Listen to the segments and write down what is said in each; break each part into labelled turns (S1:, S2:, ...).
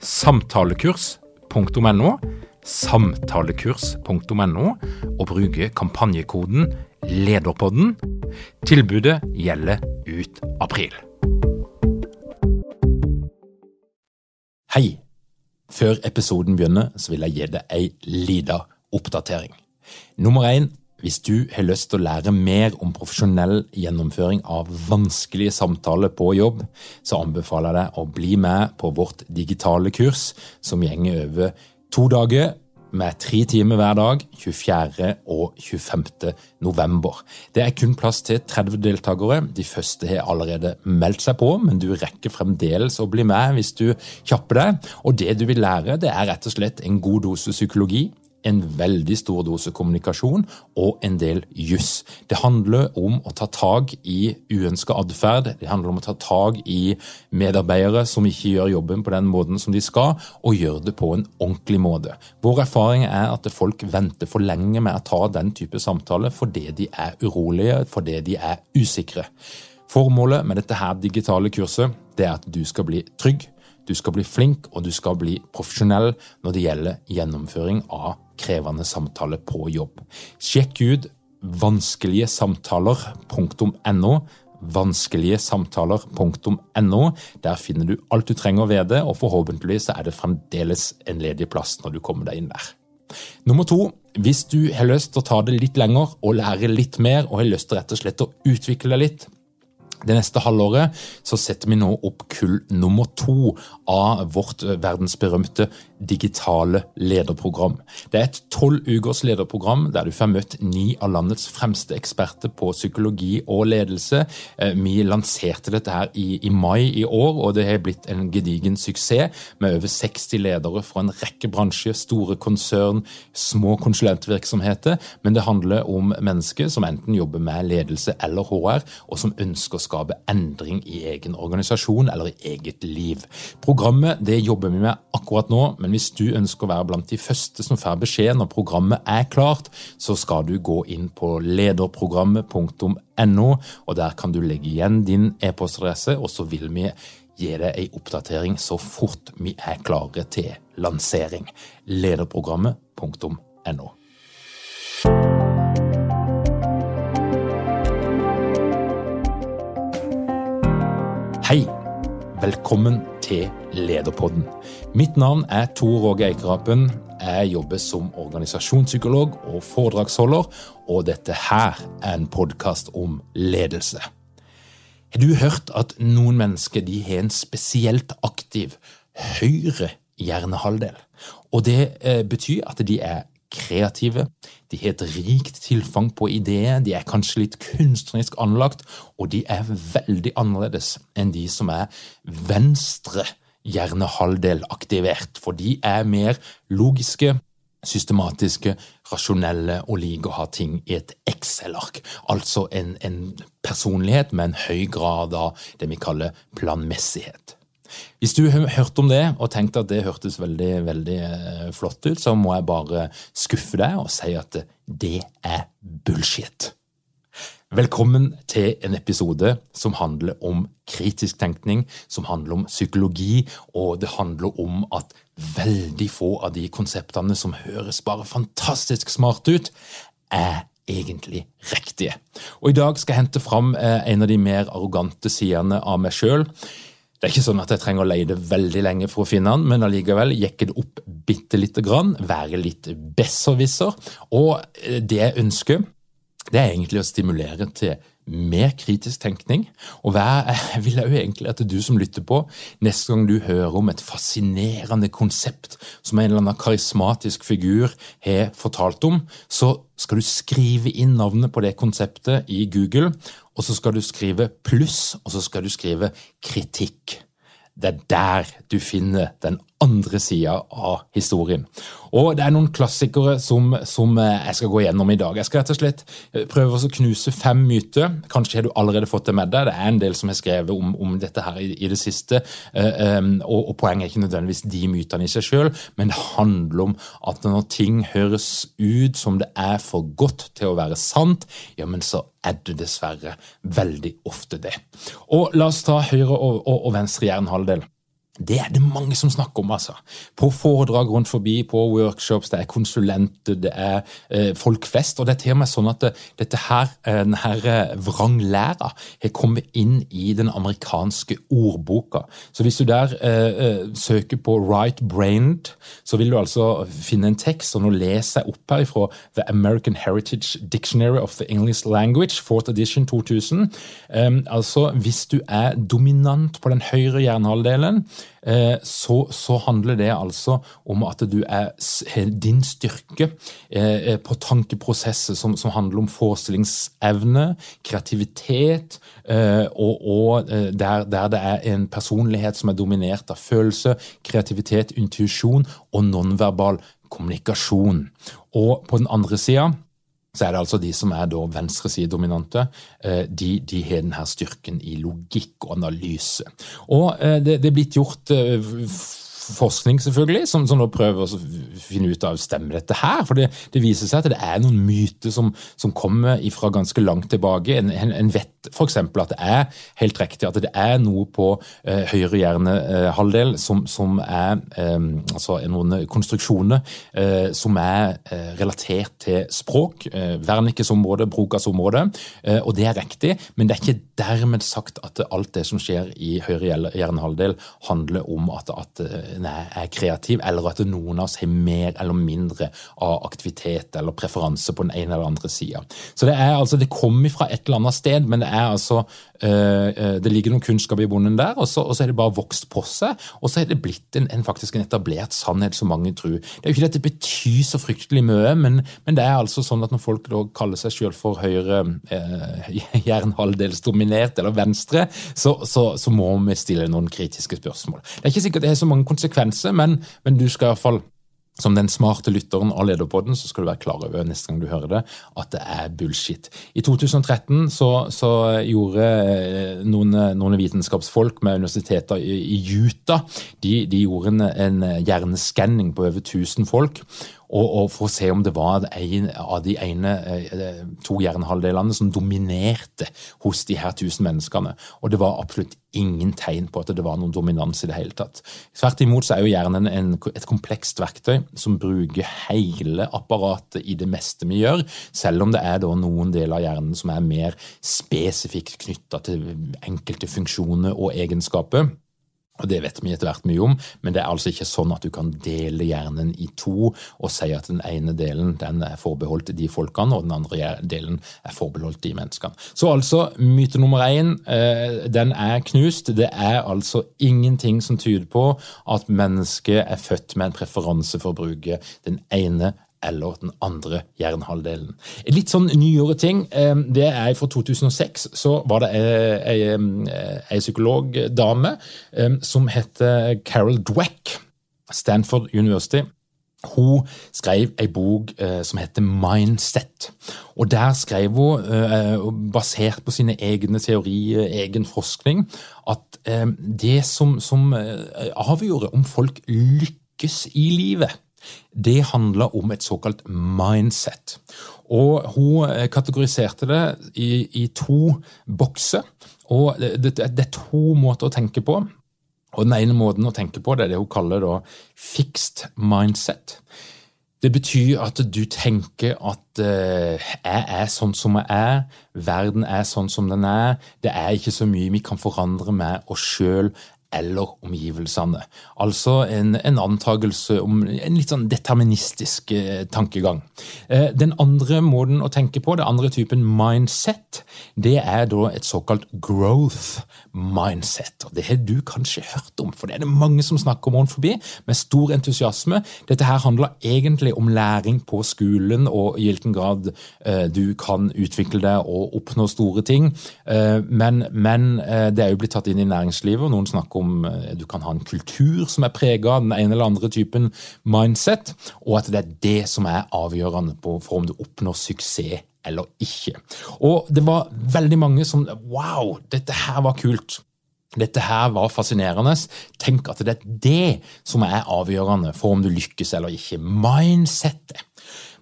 S1: samtalekurs.no, samtalekurs.no, og bruke kampanjekoden LEDERPODDEN. Tilbudet gjelder ut april. Hei! Før episoden begynner, så vil jeg gi deg ei lita oppdatering. Nummer én hvis du har lyst til å lære mer om profesjonell gjennomføring av vanskelige samtaler på jobb, så anbefaler jeg deg å bli med på vårt digitale kurs, som gjenger over to dager med tre timer hver dag 24. og 25. november. Det er kun plass til 30 deltakere. De første har allerede meldt seg på, men du rekker fremdeles å bli med hvis du kjapper deg. Og det du vil lære, det er rett og slett en god dose psykologi en veldig stor dose kommunikasjon og en del juss. Det handler om å ta tak i uønska atferd. Det handler om å ta tak i medarbeidere som ikke gjør jobben på den måten som de skal, og gjør det på en ordentlig måte. Vår erfaring er at folk venter for lenge med å ta den type samtale fordi de er urolige, fordi de er usikre. Formålet med dette her digitale kurset det er at du skal bli trygg, du skal bli flink og du skal bli profesjonell når det gjelder gjennomføring av krevende samtale på jobb. Sjekk ut vanskeligesamtaler.no. Vanskeligesamtaler.no. Der finner du alt du trenger å vite, og forhåpentligvis er det fremdeles en ledig plass når du kommer deg inn der. Nummer to, hvis du har lyst til å ta det litt lenger og lære litt mer, og har lyst til rett og slett å utvikle deg litt, det neste halvåret så setter vi nå opp kull nummer to av vårt verdensberømte digitale lederprogram. Det er et tolv ukers lederprogram der du får møtt ni av landets fremste eksperter på psykologi og ledelse. Eh, vi lanserte dette her i, i mai i år, og det har blitt en gedigen suksess med over 60 ledere fra en rekke bransjer, store konsern, små konsulentvirksomheter. Men det handler om mennesker som enten jobber med ledelse eller HR, og som ønsker å skape endring i egen organisasjon eller i eget liv. Programmet det jobber vi med akkurat nå. men men hvis du ønsker å være blant de første som får beskjed når programmet er klart, så skal du gå inn på lederprogrammet.no, og der kan du legge igjen din e-postadresse, og så vil vi gi deg ei oppdatering så fort vi er klare til lansering. Lederprogrammet.no. Hei! Velkommen til Lederpodden. Mitt navn er Tor Åge Eikerapen. Jeg jobber som organisasjonspsykolog og foredragsholder, og dette her er en podkast om ledelse. Har du hørt at noen mennesker de har en spesielt aktiv høyre hjernehalvdel? Og det eh, betyr at de er kreative, de har et rikt tilfang på ideer, de er kanskje litt kunstnerisk anlagt, og de er veldig annerledes enn de som er venstre hjernehalvdel aktivert, for de er mer logiske, systematiske, rasjonelle og liker å ha ting i et Excel-ark. Altså en, en personlighet med en høy grad av det vi kaller planmessighet. Hvis du har hørt om det og tenkt at det hørtes veldig veldig eh, flott ut, så må jeg bare skuffe deg og si at det er bullshit. Velkommen til en episode som handler om kritisk tenkning, som handler om psykologi, og det handler om at veldig få av de konseptene som høres bare fantastisk smart ut, er egentlig riktige. Og I dag skal jeg hente fram eh, en av de mer arrogante sidene av meg sjøl. Det er ikke sånn at jeg trenger å leie veldig lenge for å finne den, men allikevel jekke det opp bitte lite grann, være litt besserwisser. Og eh, det jeg ønsker, det er egentlig å stimulere til mer kritisk tenkning. Og jeg vil jo egentlig at du som lytter på, neste gang du hører om et fascinerende konsept som en eller annen karismatisk figur har fortalt om, så skal du skrive inn navnet på det konseptet i Google, og så skal du skrive pluss, og så skal du skrive kritikk. Det er der du finner den andre sida av historien. Og det er noen klassikere som, som, eh, jeg skal gå gjennom i dag. Jeg skal rett og slett eh, prøve å knuse fem myter. Kanskje har du allerede fått det med deg. Det er en del som har skrevet om, om dette her i, i, det siste. Um, og, og, Poenget er ikke nødvendigvis de mytene i seg sjøl, men det handler om at når ting høres ut som det er for godt til å være sant, ja, men så er det dessverre veldig ofte det. Og La oss ta høyre og, og, og venstre jernhalvdel. Det er det mange som snakker om, altså. På foredrag rundt forbi, på workshops, det er konsulenter, det er eh, folk flest. Og det er til og med sånn at det, dette her, eh, denne eh, vranglæra har kommet inn i den amerikanske ordboka. Så hvis du der eh, eh søker på right brained, så vil du altså finne en tekst, og nå leser jeg opp her fra The American Heritage Dictionary of the English Language, 4th edition 2000. Um, altså, hvis du er dominant på den høyre hjernehalvdelen, Eh, så, så, handler det altså om at du er din styrke eh, på tankeprosesser som, som handler om forestillingsevne, kreativitet, eh, og, og der, der, det er en personlighet som er dominert av følelse, kreativitet, intuisjon og nonverbal kommunikasjon. Og på den andre sida så er det altså de som er da venstresidedominante. Eh, de, de har denne styrken i logikk og analyse. Og eh, det, det er blitt gjort eh, forskning, selvfølgelig, som, som, nå prøver å finne ut av stemmer dette her. For det, det, viser seg at det er noen myter som, som kommer fra ganske langt tilbake. En, en, en vet f.eks. at det er helt riktig at det er noe på eh, høyre hjernehalvdel som, som, er eh, altså noen konstruksjoner eh, som er eh, relatert til språk. Eh, Wernickes område, Brokas område. Eh, og det er riktig, men det er ikke dermed sagt at alt det som skjer i høyre hjernehalvdel, handler om at, at er kreativ, eller at noen av oss har mer eller mindre av aktivitet eller preferanse på den ene eller andre sida. Så det er altså, det kommer fra et eller annet sted, men det er altså øh, det ligger noen kunnskap i bonden der, og så, og så er det bare vokst på seg. Og så er det blitt en, en faktisk en etablert sannhet som mange tror. Det er jo ikke at det betyr så fryktelig mye, men, men, det er altså sånn at når folk da kaller seg selv for høyre eh, halvdelsdominert eller venstre, så, så, så, må vi stille noen kritiske spørsmål. Det er ikke sikkert det har så mange konsekvenser konsekvenser, men, men du skal iallfall som den smarte lytteren av Lederpodden så skal du være klar over neste gang du hører det, at det er bullshit. I 2013 så, så gjorde eh, noen, noen, vitenskapsfolk med universiteter i, i Utah de, de gjorde en, en hjerneskanning på over 1000 folk og, og, for å se om det var en av de ene, eh, to hjernehalvdelene som dominerte hos de her tusen menneskene. Og det var absolutt ingen tegn på at det var noen dominans i det hele tatt. Tvert imot så er jo hjernen en, et komplekst verktøy som bruker hele apparatet i det meste vi gjør, selv om det er da noen deler av hjernen som er mer spesifikt knytta til enkelte funksjoner og egenskaper. Og Det vet vi etter hvert mye om, men det er altså ikke sånn at du kan dele hjernen i to og si at den ene delen den er forbeholdt de folkene, og den andre delen er forbeholdt de menneskene. Så altså, myte nummer én, eh, den er knust. Det er altså ingenting som tyder på at mennesket er født med en preferanse for å bruke den ene eller den andre jernhalvdelen. En litt sånn nyere ting, eh, det er fra 2006. Så var det ei, ei psykologdame eh, som heter Carol Dweck, Stanford University. Hun skrev ei bok eh, som heter Mindset. Og Der skrev hun, eh, basert på sine egne teorier, egen forskning, at eh, det som, som avgjorde om folk lykkes i livet, det handla om et såkalt mindset. Og hun eh, kategoriserte det i, i to bokser. Og det, det, det, er to måter å tenke på. Og Den ene måten å tenke på det er det hun kaller da fixed mindset. Det betyr at du tenker at eh, jeg er sånn som jeg er, verden er sånn som den er, det er ikke så mye vi kan forandre med oss sjøl eller omgivelsene. Altså en, en antakelse om en litt sånn deterministisk eh, tankegang. Eh, den andre måten å tenke på, den andre typen mindset, det er da et såkalt growth mindset. Og Det har du kanskje hørt om, for det er det mange som snakker om rundt forbi med stor entusiasme. Dette her handler egentlig om læring på skolen og i hvilken grad eh, du kan utvikle deg og oppnå store ting. Eh, men, men eh, det er jo blitt tatt inn i næringslivet, og noen snakker om eh, du kan ha en kultur som er prega av den ene eller andre typen mindset, og at det er det som er avgjørende for om du oppnår suksess eller ikke. Og det var veldig mange som Wow, dette her var kult. Dette her var fascinerende. Tenk at det er det som er avgjørende for om du lykkes eller ikke. Mindsettet.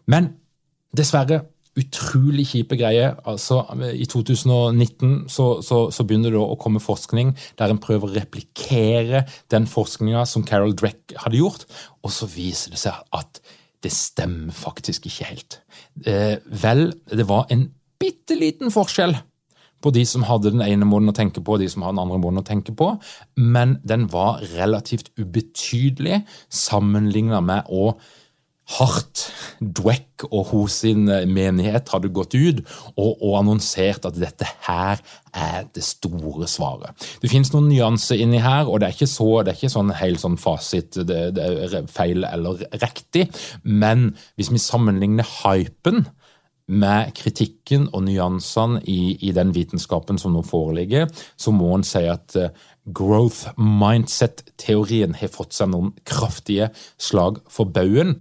S1: Men dessverre, utrolig kjipe greie. Altså, I 2019 så, så, så, begynner det å komme forskning der en prøver å replikere den forskninga som Carol Dreck hadde gjort, og så viser det seg at det stemmer faktisk ikke helt. Eh, vel, det var en bitte liten forskjell på de som hadde den ene måten å tenke på, og de som hadde den andre måten å tenke på, men den var relativt ubetydelig sammenligna med å hardt. Dweck og hos sin eh, menighet hadde gått ut og, og, annonsert at dette her er det store svaret. Det finnes noen nyanser inni her, og det er ikke, så, det er ikke sånn helt sånn fasit det, det er feil eller riktig, men hvis vi sammenligner hypen med kritikken og nyansene i, i, den vitenskapen som nå foreligger, så må en si at uh, growth mindset-teorien har fått seg noen kraftige slag for baugen.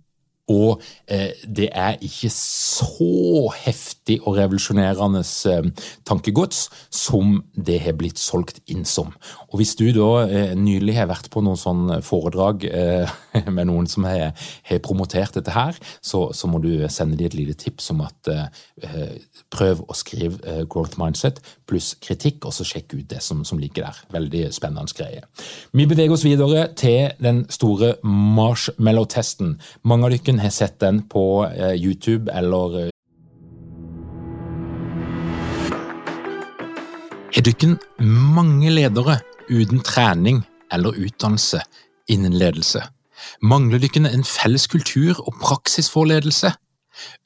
S1: Og eh, det er ikke så heftig og revolusjonerende eh, tankegods som det har blitt solgt inn som. Og Hvis du da eh, nylig har vært på noen sånn foredrag med noen som har, har promotert dette her, så, så, må du sende dem et lite tips om at prøv å skrive growth mindset pluss kritikk, og så sjekk ut det som, som ligger der. Veldig spennende greie. Vi beveger oss videre til den store marshmallow-testen. Mange av dere har sett den på eh, YouTube eller Er Har dere mange ledere uten trening eller utdannelse innen ledelse? Mangler dere en felles kultur og praksis for ledelse?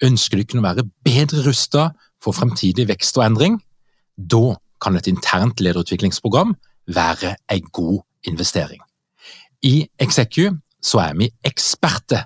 S1: Ønsker dere å være bedre rustet for fremtidig vekst og endring? Da kan et internt lederutviklingsprogram være en god investering. I Execu så er vi eksperter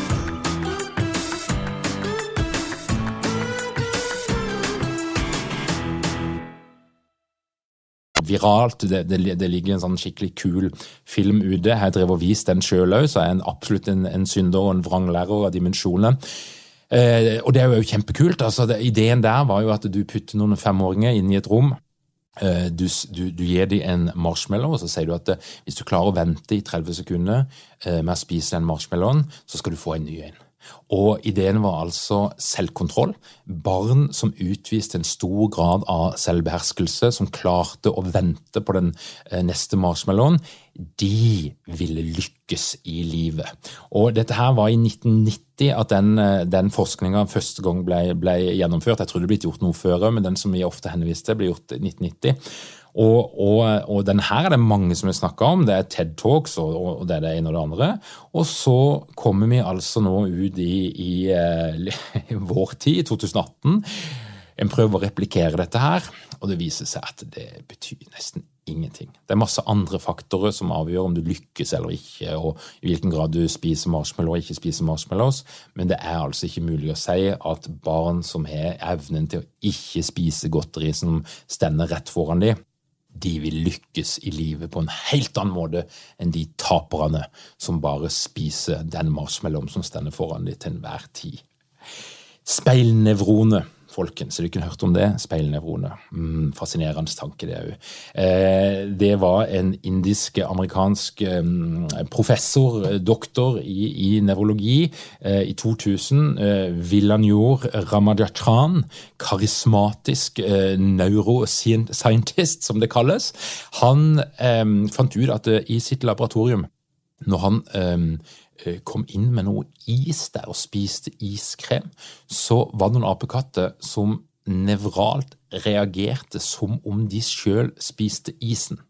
S1: viralt. Det, det, det, ligger en sånn skikkelig kul film ute. Jeg drev og vist den sjøl òg, så jeg er absolutt en, en synder og en vranglærer av dimensjonene. Eh, og det er jo kjempekult. altså det, Ideen der var jo at du putter noen femåringer inn i et rom. Eh, du, du, du, gir dem en marshmallow, og så sier du at eh, hvis du klarer å vente i 30 sekunder eh, med å spise den marshmallowen, så skal du få en ny en. Og ideen var altså selvkontroll. Barn som utviste en stor grad av selvbeherskelse, som klarte å vente på den eh, neste marshmallowen, de ville lykkes i livet. Og dette her var i 1990 at den, eh, den forskninga første gang ble, ble, gjennomført. Jeg tror det ble gjort noe før, men den som vi ofte henviste, ble gjort i 1990. Og, og, og den her er det mange som har snakka om. Det er TED Talks og, og, det er det ene og det andre. Og så kommer vi altså nå ut i, i, i eh, vår tid, 2018. En prøver å replikere dette her, og det viser seg at det betyr nesten ingenting. Det er masse andre faktorer som avgjør om du lykkes eller ikke, og i hvilken grad du spiser marshmallow og ikke spiser marshmallows, men det er altså ikke mulig å si at barn som har evnen til å ikke spise godteri som stender rett foran dem, de vil lykkes i livet på en helt annen måte enn de taperne som bare spiser den marshmallowen som stender foran dem til enhver tid. Speilnevrone, folkens. Du ikke hørt om det? Speilnevroner. Mm, fascinerende tanke, det òg. Eh, det var en indisk-amerikansk eh, professor, doktor i, i nevrologi, eh, i 2000. Eh, Villanjor Ramadjatran, karismatisk eh, neuroscientist, som det kalles. Han eh, fant ut at i sitt laboratorium når han Eh, kom inn med noe is der og spiste iskrem, så var det noen apekatter som nevralt reagerte som om de sjøl spiste isen.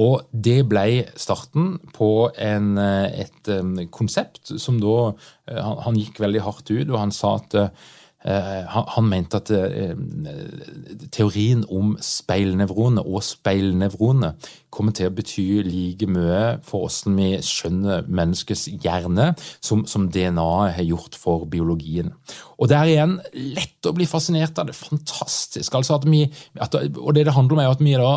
S1: Og det ble starten på en, eh, et eh, konsept som da han, han, gikk veldig hardt ut, og han sa at Eh, han mente at eh, teorien om speilnevroner og speilnevroner kommer til å bety like mye for hvordan vi skjønner menneskets hjerne, som, som DNA har gjort for biologien. Og det er igjen lett å bli fascinert av det. Fantastisk. Altså at vi, at, og det det handler om, er at vi da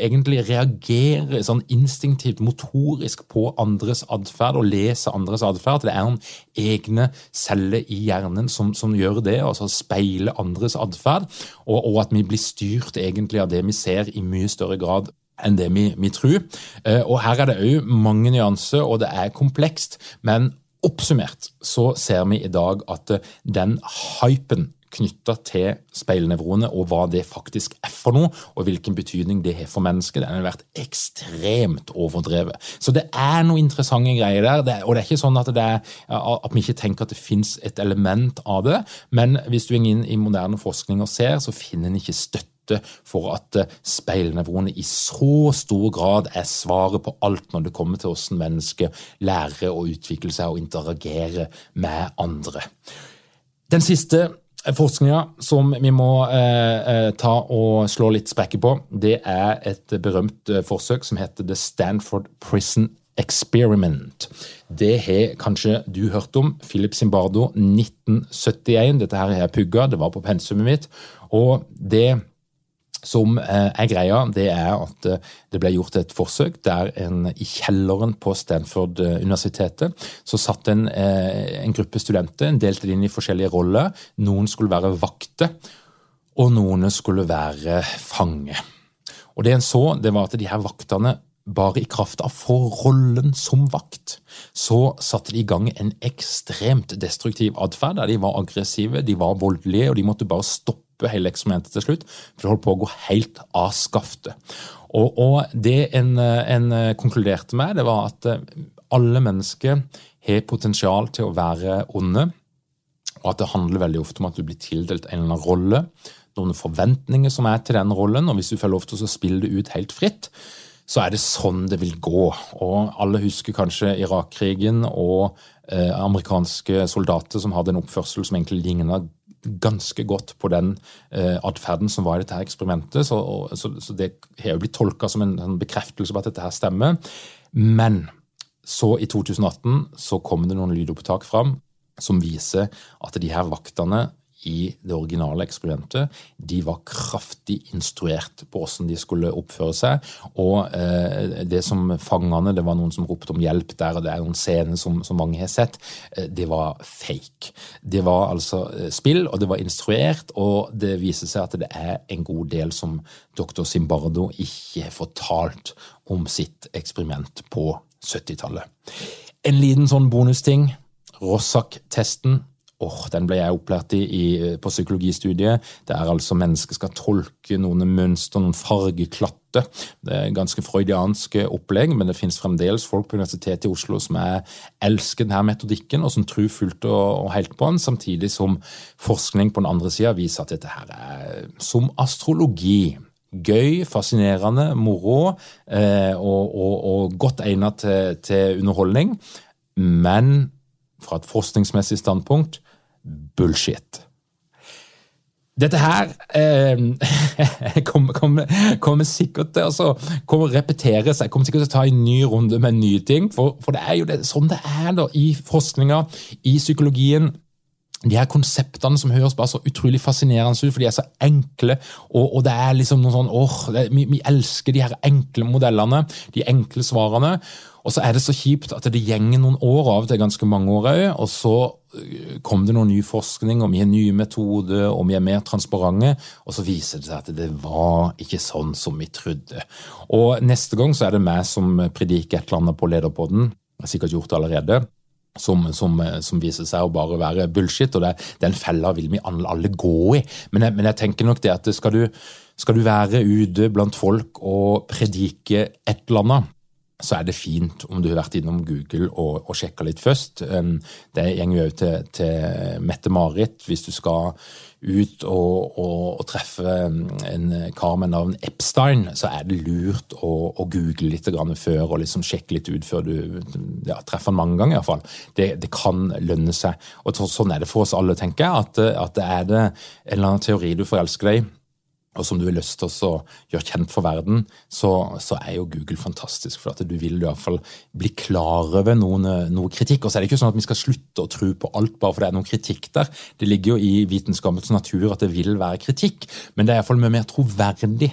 S1: egentlig reagerer sånn instinktivt, motorisk på andres atferd og leser andres atferd. Det er noen egne celler i hjernen som, som gjør det, altså speile andres atferd. Og, og, at vi blir styrt egentlig av det vi ser i mye større grad enn det vi, vi tror. Eh, og Her er det òg mange nyanser, og det er komplekst. Men Oppsummert så ser vi i dag at eh, den hypen knytta til speilnevroene og hva det faktisk er for noe, og hvilken betydning det har for mennesket, den har vært ekstremt overdrevet. Så det er noen interessante greier der, er, og det er ikke sånn at, er, at vi ikke tenker at det fins et element av det, men hvis du går inn i moderne forskning og ser, så finner en ikke støtte for at speilnevroene i så stor grad er svaret på alt når det kommer til hvordan mennesker lærer å utvikle seg og interagere med andre. Den siste forskninga som vi må eh, eh, ta og slå litt sprekker på, det er et berømt eh, forsøk som heter The Stanford Prison Experiment. Det har kanskje du hørt om. Philip Zimbardo, 1971. Dette her har jeg pugga, det var på pensumet mitt. Og det som eh, er greia, det er at eh, det ble gjort et forsøk der en i kjelleren på Stanford-universitetet så satt en, eh, en gruppe studenter, en delte det inn i forskjellige roller. Noen skulle være vakter, og noen skulle være fange. Og det en så, det var at de her vaktene bare i kraft av forrollen som vakt, så satte de i gang en ekstremt destruktiv atferd. Der de var aggressive, de var voldelige, og de måtte bare stoppe stoppe hele eksperimentet til slutt, for det holdt på å gå helt av skaftet. Og, og det en, en, konkluderte med, det var at eh, alle mennesker har potensial til å være onde, og at det handler veldig ofte om at du blir tildelt en eller annen rolle, noen forventninger som er til den rollen, og hvis du får lov til å spille det ut helt fritt, så er det sånn det vil gå. Og alle husker kanskje Irak-krigen og eh, amerikanske soldater som hadde en oppførsel som egentlig ligna ganske godt på den eh, atferden som var i dette her eksperimentet. Så, og, så, så det har jo blitt tolka som en, en, bekreftelse på at dette her stemmer. Men så, i 2018, så kom det noen lydopptak fram som viser at de her vaktene i det originale eksperimentet, de var kraftig instruert på hvordan de skulle oppføre seg. Og eh, det som fangene, det var noen som ropte om hjelp der, og det er noen scener som, som mange har sett, eh, det var fake. Det var altså eh, spill, og det var instruert, og det viser seg at det er en god del som doktor Simbardo ikke har fortalt om sitt eksperiment på 70-tallet. En liten sånn bonusting. Rossak-testen oh, den ble jeg opplært i, i, på psykologistudiet. Det er altså mennesker skal tolke noen mønster, noen fargeklatter. Det er ganske freudianske opplegg, men det finnes fremdeles folk på Universitetet i Oslo som er, elsker denne metodikken, og som tror fullt og, og helt på den, samtidig som forskning på den andre sida viser at dette her er som astrologi. Gøy, fascinerende, moro eh, og, og, og, godt egnet til, til underholdning. Men fra et forskningsmessig standpunkt bullshit. Dette her eh, kommer, kommer, kommer, sikkert til å repetere seg. kommer sikkert til å ta en ny runde med nye ting. For, for det er jo det, sånn det er da, i forskninga, i psykologien. De her konseptene som høres bare så utrolig fascinerende ut, for de er så enkle. Og, og det er liksom noe sånn åh, det, vi, vi, elsker de her enkle modellene, de enkle svarene. Og så er det så kjipt at det gjenger noen år, av til ganske mange år òg, og så øh, kom det noen ny forskning, og vi har nye metoder, og vi er mer transparente, og så viser det seg at det var ikke sånn som vi trodde. Og neste gang så er det meg som prediker et eller annet på Lederpodden, jeg har sikkert gjort det allerede, som, som, som, viser seg å bare være bullshit, og det, den fella vil vi alle gå i. Men jeg, men jeg tenker nok det at skal du, skal du være ute blant folk og predike et eller annet, så er det fint om du har vært innom Google og, og sjekka litt først. Det går jo til, til Mette-Marit hvis du skal ut og, og, og, treffe en kar med navn Epstein, så er det lurt å, å google litt før og liksom sjekke litt ut før du ja, treffer han mange ganger. i hvert fall. Det, det, kan lønne seg. Og Sånn er det for oss alle, tenker jeg. At, at er det en eller annen teori du forelsker deg i og som du har lyst til å gjøre kjent for verden, så, så, er jo Google fantastisk. For at du vil i hvert fall bli klar over noen, noe kritikk. Og så er det ikke sånn at vi skal slutte å tro på alt bare for det er noen kritikk der. Det ligger jo i vitenskapens natur at det vil være kritikk, men det er iallfall mye mer troverdig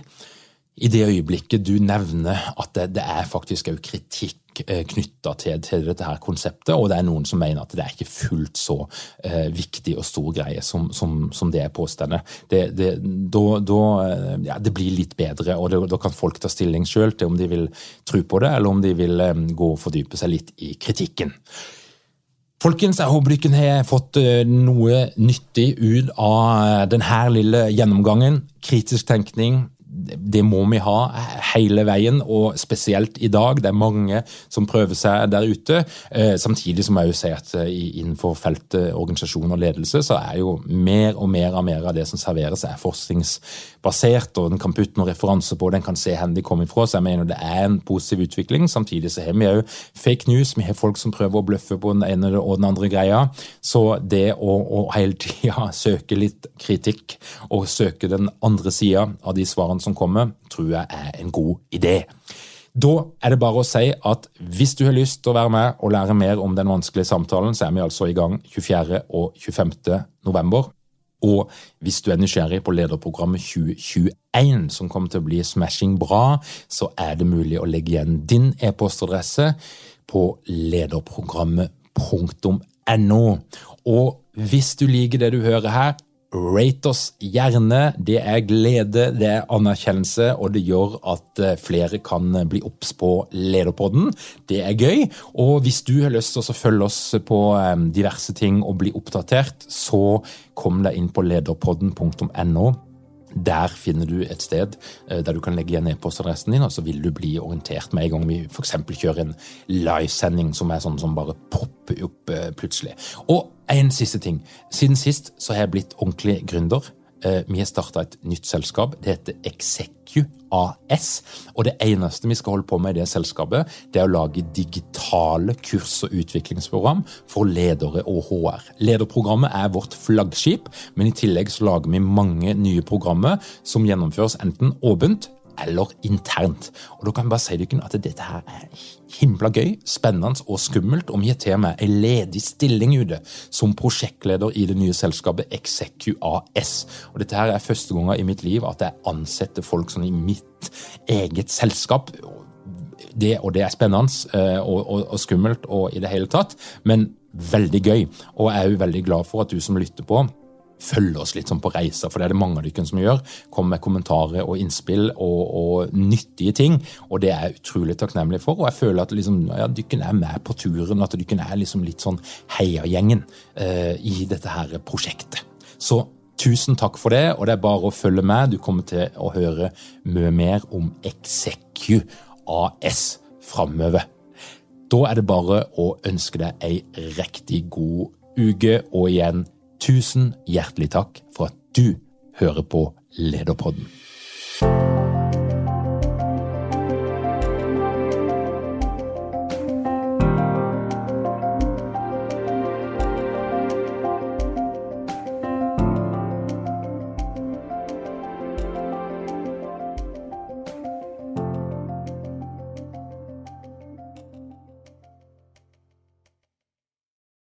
S1: i det øyeblikket du nevner at det, det er faktisk òg kritikk eh, knytta til, til, dette her konseptet, og det er noen som mener at det er ikke fullt så eh, viktig og stor greie som, som, som det er påstående. Det, eh, ja, det blir litt bedre, og da kan folk ta stilling sjøl til om de vil tro på det, eller om de vil gå og fordype seg litt i kritikken. Folkens, jeg håper dere har fått noe nyttig ut av denne lille gjennomgangen. Kritisk tenkning, det må vi ha hele veien, og spesielt i dag. Det er mange som prøver seg der ute. Eh, samtidig som jeg jo sier at eh, innenfor feltet organisasjon og ledelse, så er jo mer og mer av mer av det som serveres, er forskningsbasert, og den kan putte noen referanser på, den kan se hvor de kommer ifra. Så jeg mener det er en positiv utvikling. Samtidig så har vi òg fake news, vi har folk som prøver å bløffe på den ene og den andre greia. Så det å, å hele tida søke litt kritikk, og søke den andre sida av de svarene som kommer, tror jeg er en god idé. Da er det bare å si at hvis du har lyst til å være med og lære mer om den vanskelige samtalen, så er vi altså i gang 24. og 25. november. Og hvis du er nysgjerrig på lederprogrammet 2021, som kommer til å bli smashing bra, så er det mulig å legge igjen din e-postadresse på lederprogrammet.no. Og hvis du liker det du hører her, Rate oss gjerne. Det er glede, det er anerkjennelse, og det gjør at eh, flere kan eh, bli obs på Lederpodden. Det er gøy. Og hvis du har lyst til å følge oss på eh, diverse ting og bli oppdatert, så kom deg inn på lederpodden.no. Der finner du et sted der du kan legge igjen e-postadressen din, og så vil du bli orientert med en gang vi f.eks. kjører en livesending som er sånn som bare popper opp plutselig. Og en siste ting. Siden sist så har jeg blitt ordentlig gründer. Eh, vi har starta et nytt selskap. Det heter Execu AS. Og det eneste vi skal holde på med i det selskapet, det er å lage digitale kurs- og utviklingsprogram for ledere og HR. Lederprogrammet er vårt flaggskip, men i tillegg så lager vi mange nye programmer som gjennomføres enten åpent eller internt. Og da kan jeg bare si dere at dette her er himla gøy, spennende og skummelt, og vi har til og med en ledig stilling ute som prosjektleder i det nye selskapet ExecuAS. Og dette her er første gang i mitt liv at jeg ansetter folk sånn i mitt eget selskap. Det, og det er spennende eh, og, og, og skummelt og i det hele tatt, men veldig gøy. Og jeg er jo veldig glad for at du som lytter på, følge oss litt sånn på reiser, for det er det mange av dere som gjør. Kommer med kommentarer og innspill og, og, nyttige ting, og det er jeg utrolig takknemlig for. Og jeg føler at liksom, ja, dere er med på turen, at dere er liksom litt sånn heiagjengen eh, i dette her prosjektet. Så tusen takk for det, og det er bare å følge med. Du kommer til å høre mye mer om Execu AS framover. Da er det bare å ønske deg ei riktig god uke, og igjen Tusen hjertelig takk for at du hører på Lederpodden.